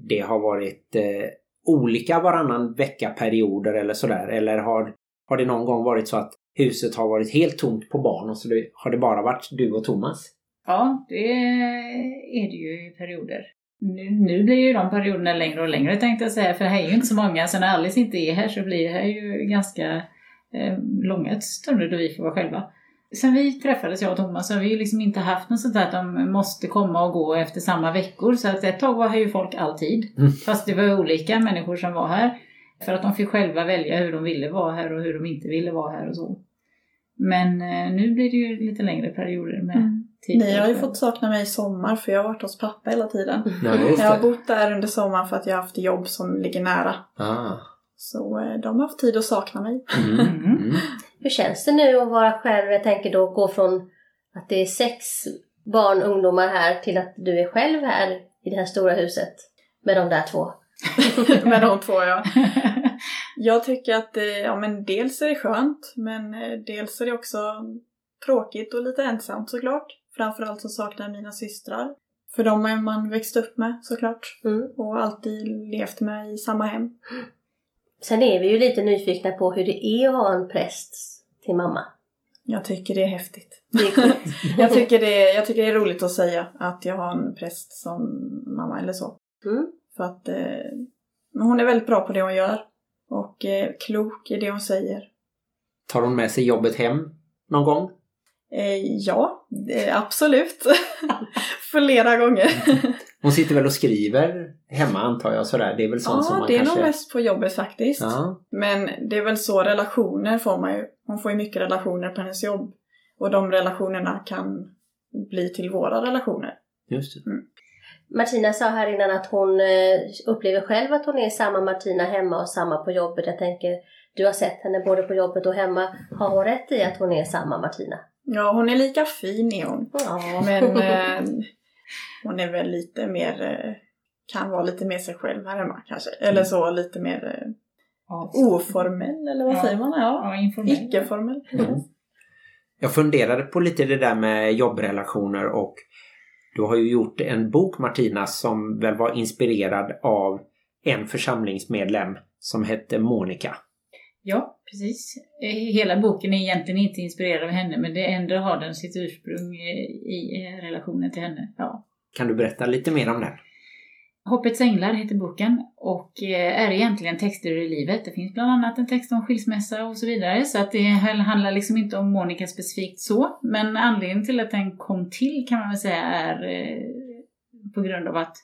det har varit eh, olika varannan vecka-perioder eller sådär? Eller har, har det någon gång varit så att huset har varit helt tomt på barn och så det, har det bara varit du och Thomas? Ja, det är det ju i perioder. Nu, nu blir ju de perioderna längre och längre tänkte jag säga, för det här är ju inte så många. Så när Alice inte är här så blir det här ju ganska eh, långa stunder då vi får vara själva. Sen vi träffades, jag och Thomas, så har vi ju liksom inte haft något sånt där att de måste komma och gå efter samma veckor. Så att ett tag var här ju folk alltid. Mm. Fast det var olika människor som var här. För att de fick själva välja hur de ville vara här och hur de inte ville vara här och så. Men eh, nu blir det ju lite längre perioder med Mm. Tid. Ni har ju fått sakna mig i sommar för jag har varit hos pappa hela tiden. Ja, just Jag har bott där under sommaren för att jag har haft jobb som ligger nära. Ah. Så eh, de har haft tid att sakna mig. Mm. Mm. Hur känns det nu att vara själv? Jag tänker då gå från att det är sex barn, ungdomar här till att du är själv här i det här stora huset med de där två. med de två ja. Jag tycker att det, ja men dels är det skönt men eh, dels är det också tråkigt och lite ensamt såklart. Framförallt så saknar jag mina systrar. För de är man växt upp med såklart. Mm. Och alltid levt med i samma hem. Sen är vi ju lite nyfikna på hur det är att ha en präst till mamma. Jag tycker det är häftigt. Det är. Jag tycker det, jag tycker det är roligt att säga att jag har en präst som mamma eller så. Mm. För att eh, hon är väldigt bra på det hon gör. Och eh, klok i det hon säger. Tar hon med sig jobbet hem någon gång? Eh, ja, eh, absolut. Flera gånger. Hon sitter väl och skriver hemma antar jag sådär. Det är väl sånt som ja, man det är kanske... nog mest på jobbet faktiskt. Ja. Men det är väl så relationer får man ju. Hon får ju mycket relationer på hennes jobb. Och de relationerna kan bli till våra relationer. Just det. Martina sa här innan att hon eh, upplever själv att hon är samma Martina hemma och samma på jobbet. Jag tänker, du har sett henne både på jobbet och hemma. Har hon rätt i att hon är samma Martina? Ja, hon är lika fin är hon. Ja. Men eh, hon är väl lite mer, eh, kan vara lite mer sig själv här hemma kanske. Eller så lite mer eh, Ja, oformell eller vad Ja. säger man? Ja, ja, informellt. icke-formell. Mm. Jag funderade på lite det där med jobbrelationer och du har ju gjort en bok Martina som väl var inspirerad av en församlingsmedlem som hette Monica. Ja, precis. Eh, Hela boken är egentligen inte inspirerad av henne men det ändå har den sitt ursprung eh, i eh, relationen till henne. Ja. Kan du berätta lite mer om den? Hoppets änglar heter boken och är egentligen texter ur livet. Det finns bland annat en text om skilsmässa och så vidare. Så att det handlar liksom inte om Monica specifikt så. Men anledningen till att den kom till kan man väl säga är på grund av att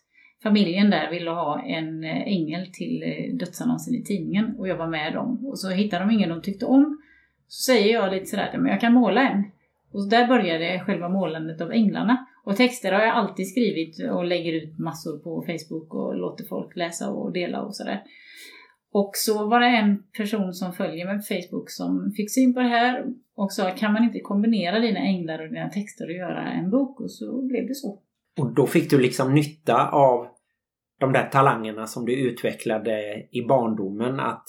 familjen där ville ha en eh, ängel till eh, dödsannonsen i tidningen och jag var med dem. Och så hittade de ingen de tyckte om. Så säger jag lite sådär, men jag kan måla en. Och där började själva målandet av änglarna. Och texter har jag alltid skrivit och lägger ut massor på Facebook och låter folk läsa och dela och sådär. Och så var det en person som följer mig på Facebook som fick syn på det här och sa kan man inte kombinera dina änglar och dina texter och göra en bok? Och så blev det så. Och då fick du liksom nytta av de där talangerna som du utvecklade i barndomen att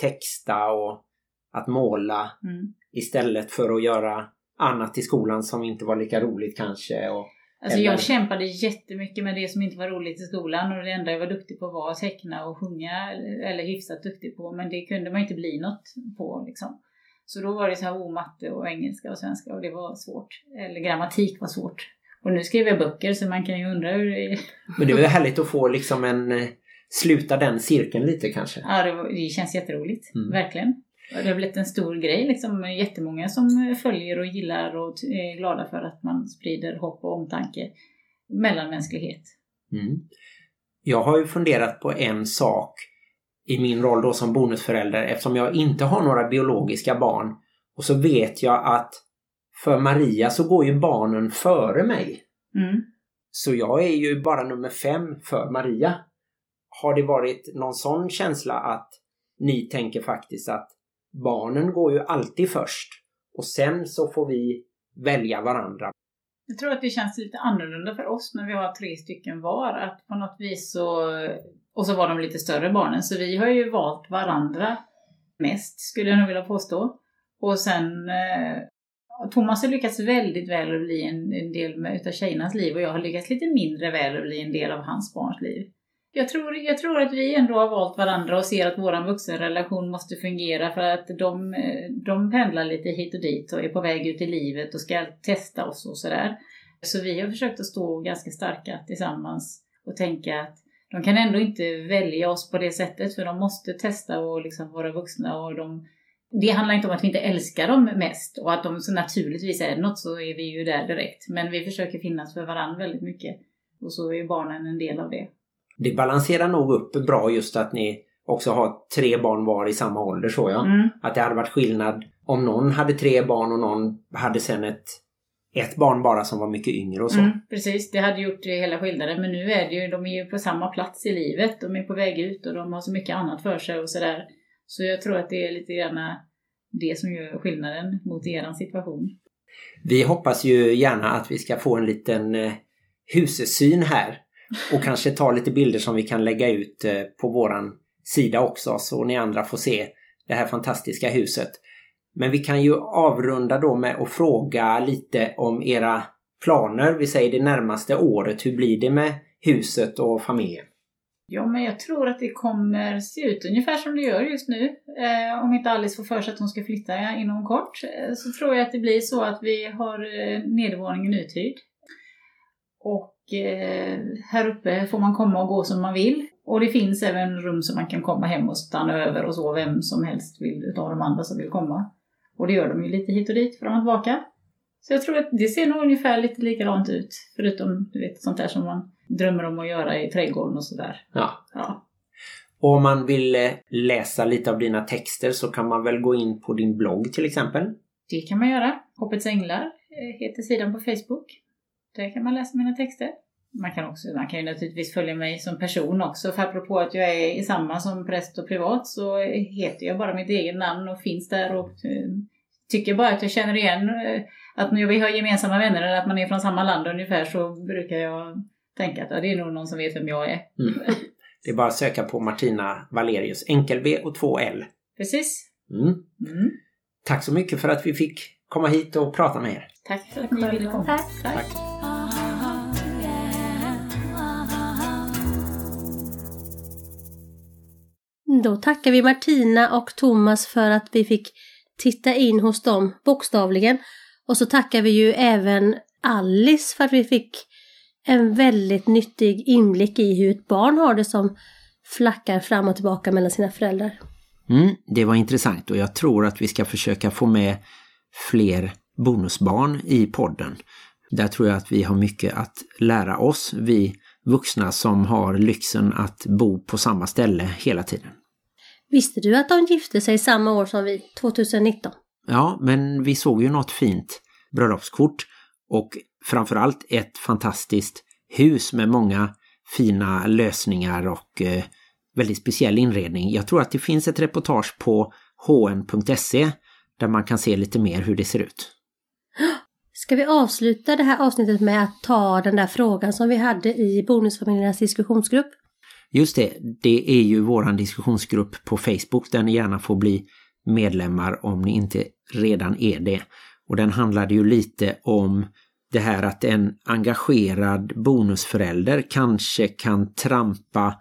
texta och att måla Mm. istället för att göra annat i skolan som inte var lika roligt kanske. Och, Alltså Eller- jag kämpade jättemycket med det som inte var roligt i skolan och det enda jag var duktig på var att teckna och sjunga eller hyfsat duktig på men det kunde man inte bli något på liksom. Så då var det så här oh, matte och engelska och svenska och det var svårt. Eller grammatik var svårt. Och nu skriver jag böcker så man kan ju undra hur det är. men det var härligt att få liksom en eh, sluta den cirkeln lite kanske. Ja, det, var, det känns jätteroligt. Mm. Verkligen. Det har blivit en stor grej liksom. Jättemånga som följer och gillar och är glada för att man sprider hopp och omtanke. Mellanmänsklighet. Mm. Jag har ju funderat på en sak i min roll då som bonusförälder eftersom jag inte har några biologiska barn. Och så vet jag att för Maria så går ju barnen före mig. Mm. Så jag är ju bara nummer fem för Maria. Har det varit någon sån känsla att ni tänker faktiskt att barnen går ju alltid först och sen så får vi välja varandra. Jag tror att det känns lite annorlunda för oss när vi har tre stycken var. Att på något vis så... Och så var de lite större barnen. Så vi har ju valt varandra mest, skulle jag nog vilja påstå. Och sen... Eh, Thomas har lyckats väldigt väl att bli en, en del av utav tjejernas liv och jag har lyckats lite mindre väl att bli en del av hans barns liv. Jag tror, jag tror att vi ändå har valt varandra och ser att vår vuxenrelation måste fungera för att de, de pendlar lite hit och dit och är på väg ut i livet och ska testa oss och sådär. Så vi har försökt att stå ganska starka tillsammans. och tänka att de kan ändå inte välja oss på det sättet för de måste testa och liksom vara vuxna och de det handlar inte om att vi inte älskar dem mest och att de så naturligtvis är något så är vi ju där direkt. Men vi försöker finnas för varandra väldigt mycket. Och så är barnen en del av det. Det balanserar nog upp bra just att ni också har tre barn var i samma ålder så ja. Mm. Att det hade varit skillnad om någon hade tre barn och någon hade sen ett, ett barn bara som var mycket yngre och så. Mm, precis, det hade gjort hela skillnaden. Men nu är det ju, de är ju på samma plats i livet. De är på väg ut och de har så mycket annat för sig och sådär. Så jag tror att det är lite grann det som gör skillnaden mot er situation. Vi hoppas ju gärna att vi ska få en liten eh, hussyn här och kanske ta lite bilder som vi kan lägga ut eh, på våran sida också så ni andra får se det här fantastiska huset. Men vi kan ju avrunda då med att fråga lite om era planer. Vi säger det närmaste året. Hur blir det med huset och familjen? Ja, men jag tror att det kommer se ut ungefär som det gör just nu. Eh, om inte Alice får för sig att hon ska flytta inom kort eh, så tror jag att det blir så att vi har eh, nedervåningen uthyrd. Och eh, här uppe får man komma och gå som man vill. Och det finns även rum som man kan komma hem och stanna över och så, vem som helst vill utav de andra som vill komma. Och det gör de ju lite hit och dit fram och tillbaka. Så jag tror att det ser nog ungefär lite likadant ut. Förutom du vet, sånt där som man drömmer om att göra i trädgården och sådär. Ja. Ja. Och om man vill eh, läsa lite av dina texter så kan man väl gå in på din blogg till exempel. Det kan man göra. Hoppets Änglar eh, heter sidan på Facebook. Där kan man läsa mina texter. Man kan, också, man kan ju naturligtvis följa mig som person också. För apropå att jag är i samma som präst och privat så heter jag bara mitt eget namn och finns där och eh, tycker bara att jag känner igen att när vi har gemensamma vänner eller att man är från samma land ungefär så brukar jag tänka att ja, det är nog någon som vet vem jag är. Mm. Det är bara att söka på Martina Valerius, enkel-V och två L. Precis. Mm. Mm. Tack så mycket för att vi fick komma hit och prata med er. Tack för att ni ville komma. Tack. Tack. Då tackar vi Martina och Thomas för att vi fick titta in hos dem bokstavligen. Och så tackar vi ju även Alice för att vi fick en väldigt nyttig inblick i hur ett barn har det som flackar fram och tillbaka mellan sina föräldrar. Mm, det var intressant och jag tror att vi ska försöka få med fler bonusbarn i podden. Där tror jag att vi har mycket att lära oss, vi vuxna som har lyxen att bo på samma ställe hela tiden. Visste du att de gifte sig samma år som vi, 2019? Ja, men vi såg ju något fint bröllopskort och framförallt ett fantastiskt hus med många fina lösningar och eh, väldigt speciell inredning. Jag tror att det finns ett reportage på hm.se där man kan se lite mer hur det ser ut. Ska vi avsluta det här avsnittet med att ta den där frågan som vi hade i Bonusfamiljernas diskussionsgrupp? Just det, det är ju våran diskussionsgrupp på Facebook där ni gärna får bli medlemmar om ni inte redan är det. Och den handlade ju lite om det här att en engagerad bonusförälder kanske kan trampa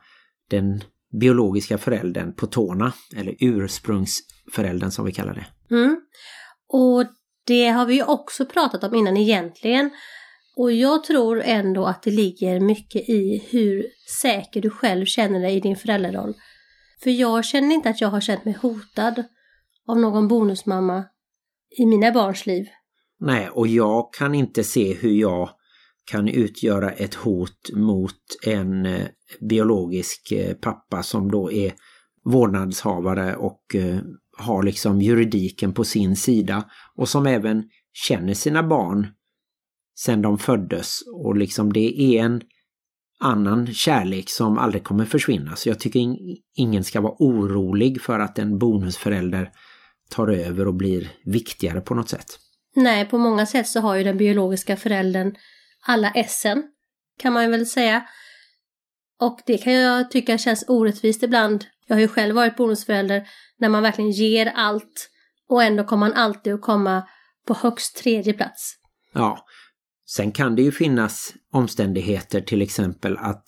den biologiska föräldern på tårna, eller ursprungsföräldern som vi kallar det. Mm. Och det har vi ju också pratat om innan egentligen. Och jag tror ändå att det ligger mycket i hur säker du själv känner dig i din föräldraroll. För jag känner inte att jag har känt mig hotad av någon bonusmamma i mina barns liv. Nej, och jag kan inte se hur jag kan utgöra ett hot mot en eh, biologisk eh, pappa som då är vårdnadshavare och eh, har liksom juridiken på sin sida och som även känner sina barn sedan de föddes och liksom det är en annan kärlek som aldrig kommer försvinna. Så jag tycker ingen ska vara orolig för att en bonusförälder tar över och blir viktigare på något sätt. Nej, på många sätt så har ju den biologiska föräldern alla essen, kan man ju väl säga. Och det kan jag tycka känns orättvist ibland. Jag har ju själv varit bonusförälder när man verkligen ger allt och ändå kommer man alltid att komma på högst tredje plats. Ja, sen kan det ju finnas omständigheter till exempel att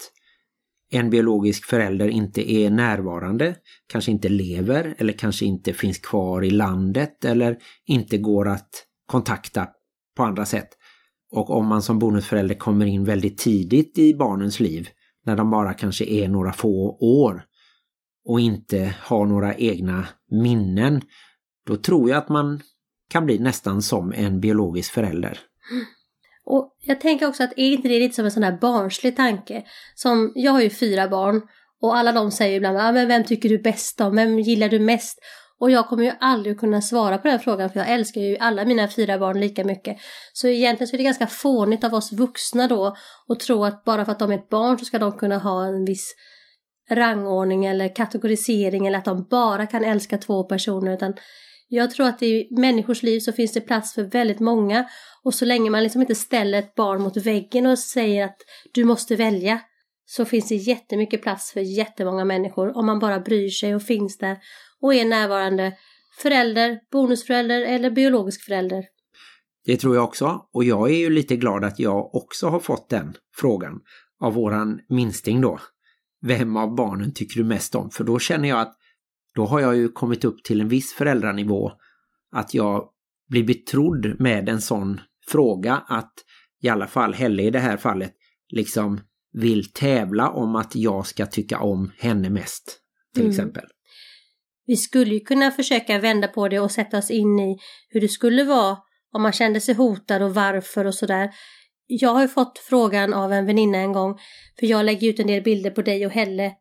en biologisk förälder inte är närvarande, kanske inte lever eller kanske inte finns kvar i landet eller inte går att kontakta på andra sätt. Och om man som bonusförälder kommer in väldigt tidigt i barnens liv, när de bara kanske är några få år och inte har några egna minnen, då tror jag att man kan bli nästan som en biologisk förälder. Och jag tänker också att är inte det lite som en sån här barnslig tanke? Som, jag har ju fyra barn och alla de säger ibland, ah, men vem tycker du bäst om? Vem gillar du mest? Och jag kommer ju aldrig kunna svara på den frågan för jag älskar ju alla mina fyra barn lika mycket. Så egentligen så är det ganska fånigt av oss vuxna då att tro att bara för att de är ett barn så ska de kunna ha en viss rangordning eller kategorisering eller att de bara kan älska två personer utan jag tror att i människors liv så finns det plats för väldigt många och så länge man liksom inte ställer ett barn mot väggen och säger att du måste välja så finns det jättemycket plats för jättemånga människor om man bara bryr sig och finns där och är närvarande förälder, bonusförälder eller biologisk förälder. Det tror jag också och jag är ju lite glad att jag också har fått den frågan av våran minsting då. Vem av barnen tycker du mest om? För då känner jag att då har jag ju kommit upp till en viss föräldranivå att jag blir betrodd med en sån fråga att i alla fall Helle i det här fallet liksom vill tävla om att jag ska tycka om henne mest till mm. exempel. Vi skulle ju kunna försöka vända på det och sätta oss in i hur det skulle vara om man kände sig hotad och varför och sådär. Jag har ju fått frågan av en väninna en gång, för jag lägger ut en del bilder på dig och Helle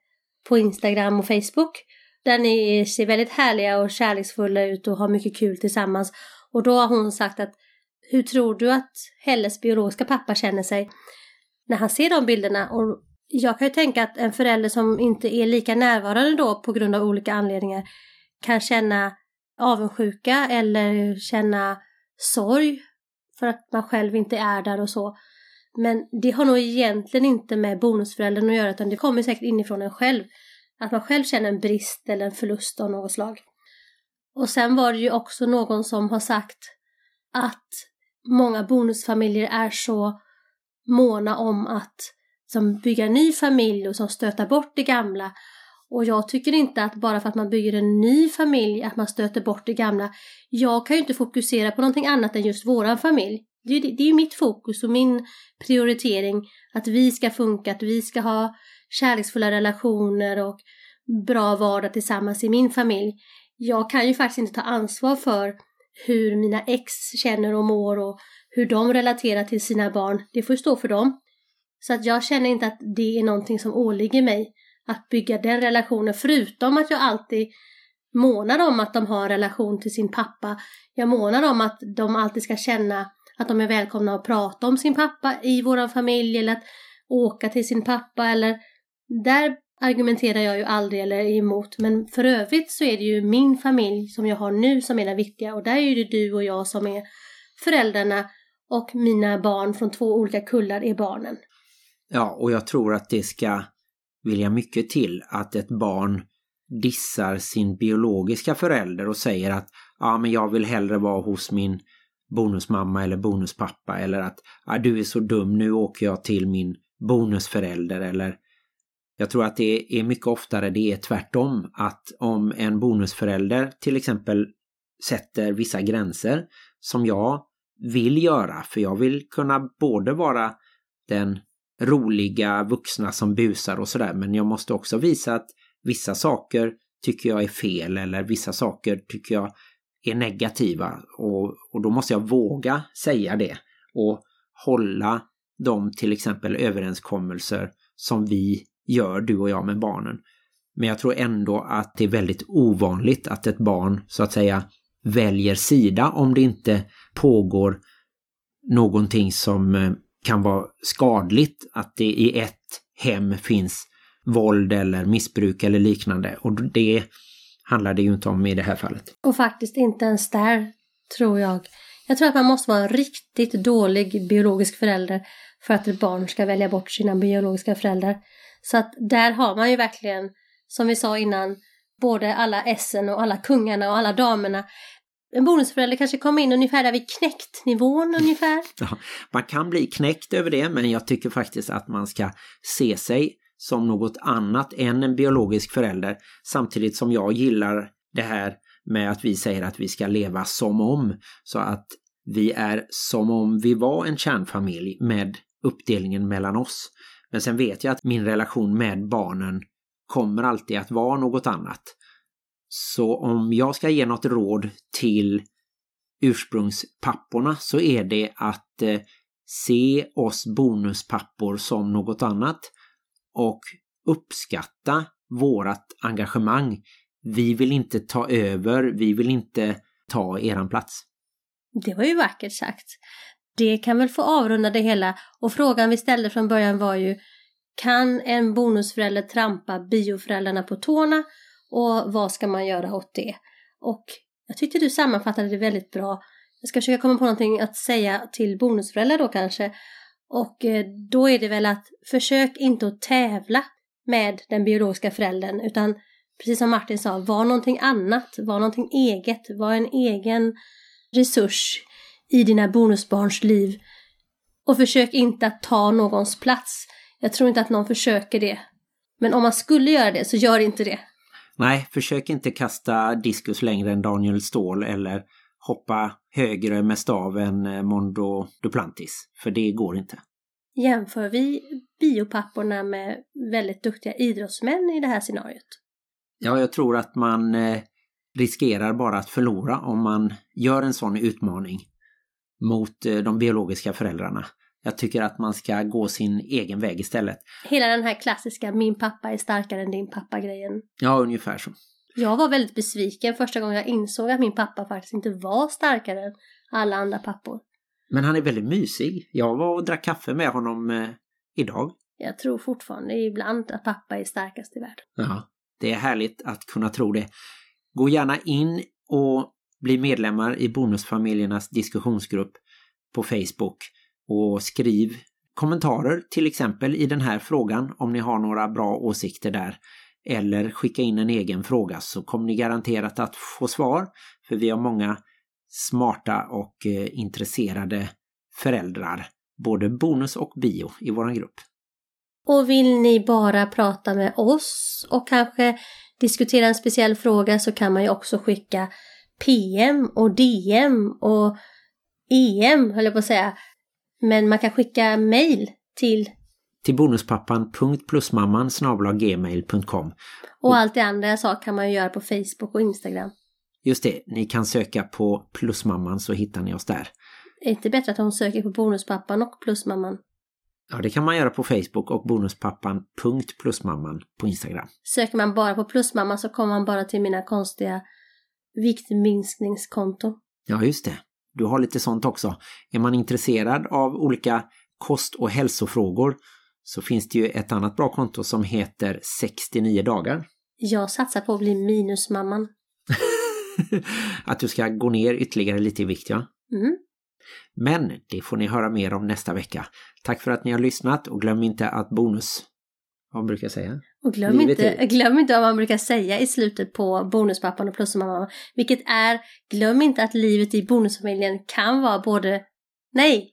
på Instagram och Facebook. Där ni ser väldigt härliga och kärleksfulla ut och har mycket kul tillsammans. Och då har hon sagt att hur tror du att Helles biologiska pappa känner sig när han ser de bilderna? Och jag kan ju tänka att en förälder som inte är lika närvarande då på grund av olika anledningar kan känna avundsjuka eller känna sorg för att man själv inte är där och så. Men det har nog egentligen inte med bonusföräldern att göra utan det kommer säkert inifrån en själv. Att man själv känner en brist eller en förlust av något slag. Och sen var det ju också någon som har sagt att många bonusfamiljer är så måna om att som bygga en ny familj och som stöter bort det gamla. Och jag tycker inte att bara för att man bygger en ny familj att man stöter bort det gamla. Jag kan ju inte fokusera på någonting annat än just våran familj. Det är ju det är mitt fokus och min prioritering att vi ska funka, att vi ska ha kärleksfulla relationer och bra vardag tillsammans i min familj. Jag kan ju faktiskt inte ta ansvar för hur mina ex känner och mår och hur de relaterar till sina barn. Det får stå för dem. Så att jag känner inte att det är någonting som åligger mig att bygga den relationen, förutom att jag alltid månar om att de har en relation till sin pappa. Jag månar om att de alltid ska känna att de är välkomna att prata om sin pappa i vår familj eller att åka till sin pappa eller där argumenterar jag ju aldrig eller emot men för övrigt så är det ju min familj som jag har nu som är den viktiga och där är det du och jag som är föräldrarna och mina barn från två olika kullar är barnen. Ja, och jag tror att det ska vilja mycket till att ett barn dissar sin biologiska förälder och säger att ja, men jag vill hellre vara hos min bonusmamma eller bonuspappa eller att ja, du är så dum, nu åker jag till min bonusförälder eller jag tror att det är mycket oftare det är tvärtom att om en bonusförälder till exempel sätter vissa gränser som jag vill göra för jag vill kunna både vara den roliga vuxna som busar och sådär men jag måste också visa att vissa saker tycker jag är fel eller vissa saker tycker jag är negativa och, och då måste jag våga säga det och hålla de till exempel överenskommelser som vi gör du och jag med barnen. Men jag tror ändå att det är väldigt ovanligt att ett barn så att säga väljer sida om det inte pågår någonting som eh, kan vara skadligt. Att det i ett hem finns våld eller missbruk eller liknande. Och det handlar det ju inte om i det här fallet. Och faktiskt inte ens där, tror jag. Jag tror att man måste vara en riktigt dålig biologisk förälder för att ett barn ska välja bort sina biologiska föräldrar. Så att där har man ju verkligen, som vi sa innan, både alla essen och alla kungarna och alla damerna. En bonusförälder kanske kommer in ungefär där vid knäcktnivån ungefär. Ja, man kan bli knäckt över det men jag tycker faktiskt att man ska se sig som något annat än en biologisk förälder samtidigt som jag gillar det här med att vi säger att vi ska leva som om så att vi är som om vi var en kärnfamilj med uppdelningen mellan oss. Men sen vet jag att min relation med barnen kommer alltid att vara något annat. Så om jag ska ge något råd till ursprungspapporna så är det att eh, se oss bonuspappor som något annat och uppskatta vårat engagemang. Vi vill inte ta över, vi vill inte ta eran plats. Det var ju vackert sagt. Det kan väl få avrunda det hela och frågan vi ställde från början var ju kan en bonusförälder trampa bioföräldrarna på tårna och vad ska man göra åt det? Och jag tyckte du sammanfattade det väldigt bra. Jag ska försöka komma på någonting att säga till bonusföräldrar då kanske. Och eh, då är det väl att försök inte att tävla med den biologiska föräldern utan precis som Martin sa, var någonting annat, var någonting eget, var en egen resurs i dina bonusbarns liv. Och försök inte att ta någons plats. Jag tror inte att någon försöker det. Men om man skulle göra det så gör inte det. Nej, försök inte kasta diskus längre än Daniel Ståhl eller hoppa högre med staven eh, Mondo Duplantis. För det går inte. Jämför vi biopapporna med väldigt duktiga idrottsmän i det här scenariot? Ja, jag tror att man eh, riskerar bara att förlora om man gör en sån utmaning mot eh, de biologiska föräldrarna. Jag tycker att man ska gå sin egen väg istället. Hela den här klassiska min pappa är starkare än din pappa-grejen. Ja, ungefär så. Jag var väldigt besviken första gången jag insåg att min pappa faktiskt inte var starkare än alla andra pappor. Men han är väldigt mysig. Jag var och drack kaffe med honom eh, idag. Jag tror fortfarande ibland att pappa är starkast i världen. Ja, det är härligt att kunna tro det. Gå gärna in och bli medlemmar i Bonusfamiljernas diskussionsgrupp på Facebook och skriv kommentarer till exempel i den här frågan om ni har några bra åsikter där. Eller skicka in en egen fråga så kommer ni garanterat att få svar. För vi har många smarta och eh, intresserade föräldrar, både bonus och bio i våran grupp. Och vill ni bara prata med oss och kanske diskutera en speciell fråga så kan man ju också skicka PM och DM och EM höll jag på att säga. Men man kan skicka mail till Till bonuspappan.plusmamman gmail.com och allt det andra jag sa kan man ju göra på Facebook och Instagram. Just det, ni kan söka på plusmamman så hittar ni oss där. Är det inte bättre att hon söker på bonuspappan och plusmamman? Ja, det kan man göra på Facebook och bonuspappan.plusmamman på Instagram. Söker man bara på plusmamma så kommer man bara till mina konstiga viktminskningskonton. Ja, just det. Du har lite sånt också. Är man intresserad av olika kost- och hälsofrågor så finns det ju ett annat bra konto som heter 69 dagar. Jag satsar på att bli minusmamman. att du ska gå ner ytterligare lite i vikt, ja. Mm. Men det får ni höra mer om nästa vecka. Tack för att ni har lyssnat och glöm inte att bonus... Vad brukar jag säga? Och glöm Livet inte, är- glöm inte vad man brukar säga i slutet på bonuspappan och plusmamman. Vilket är, glöm inte att livet i bonusfamiljen kan vara både, nej,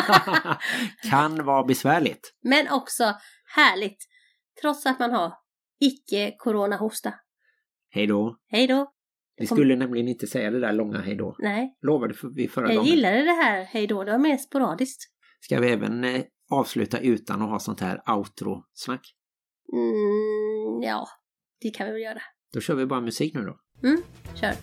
kan vara besvärligt. men också härligt. Trots att man har icke-corona-hosta. Hej då. Hej då! Vi skulle nämligen inte säga det där långa hej då. Nej, Lovade vi förra jag gången. gillade det här hej då. Det var mer sporadiskt. Ska vi även eh, avsluta utan att ha sånt här outro-snack? Mm, ja, det kan vi väl göra. Då kör vi bara musik nu då. Mm, kör.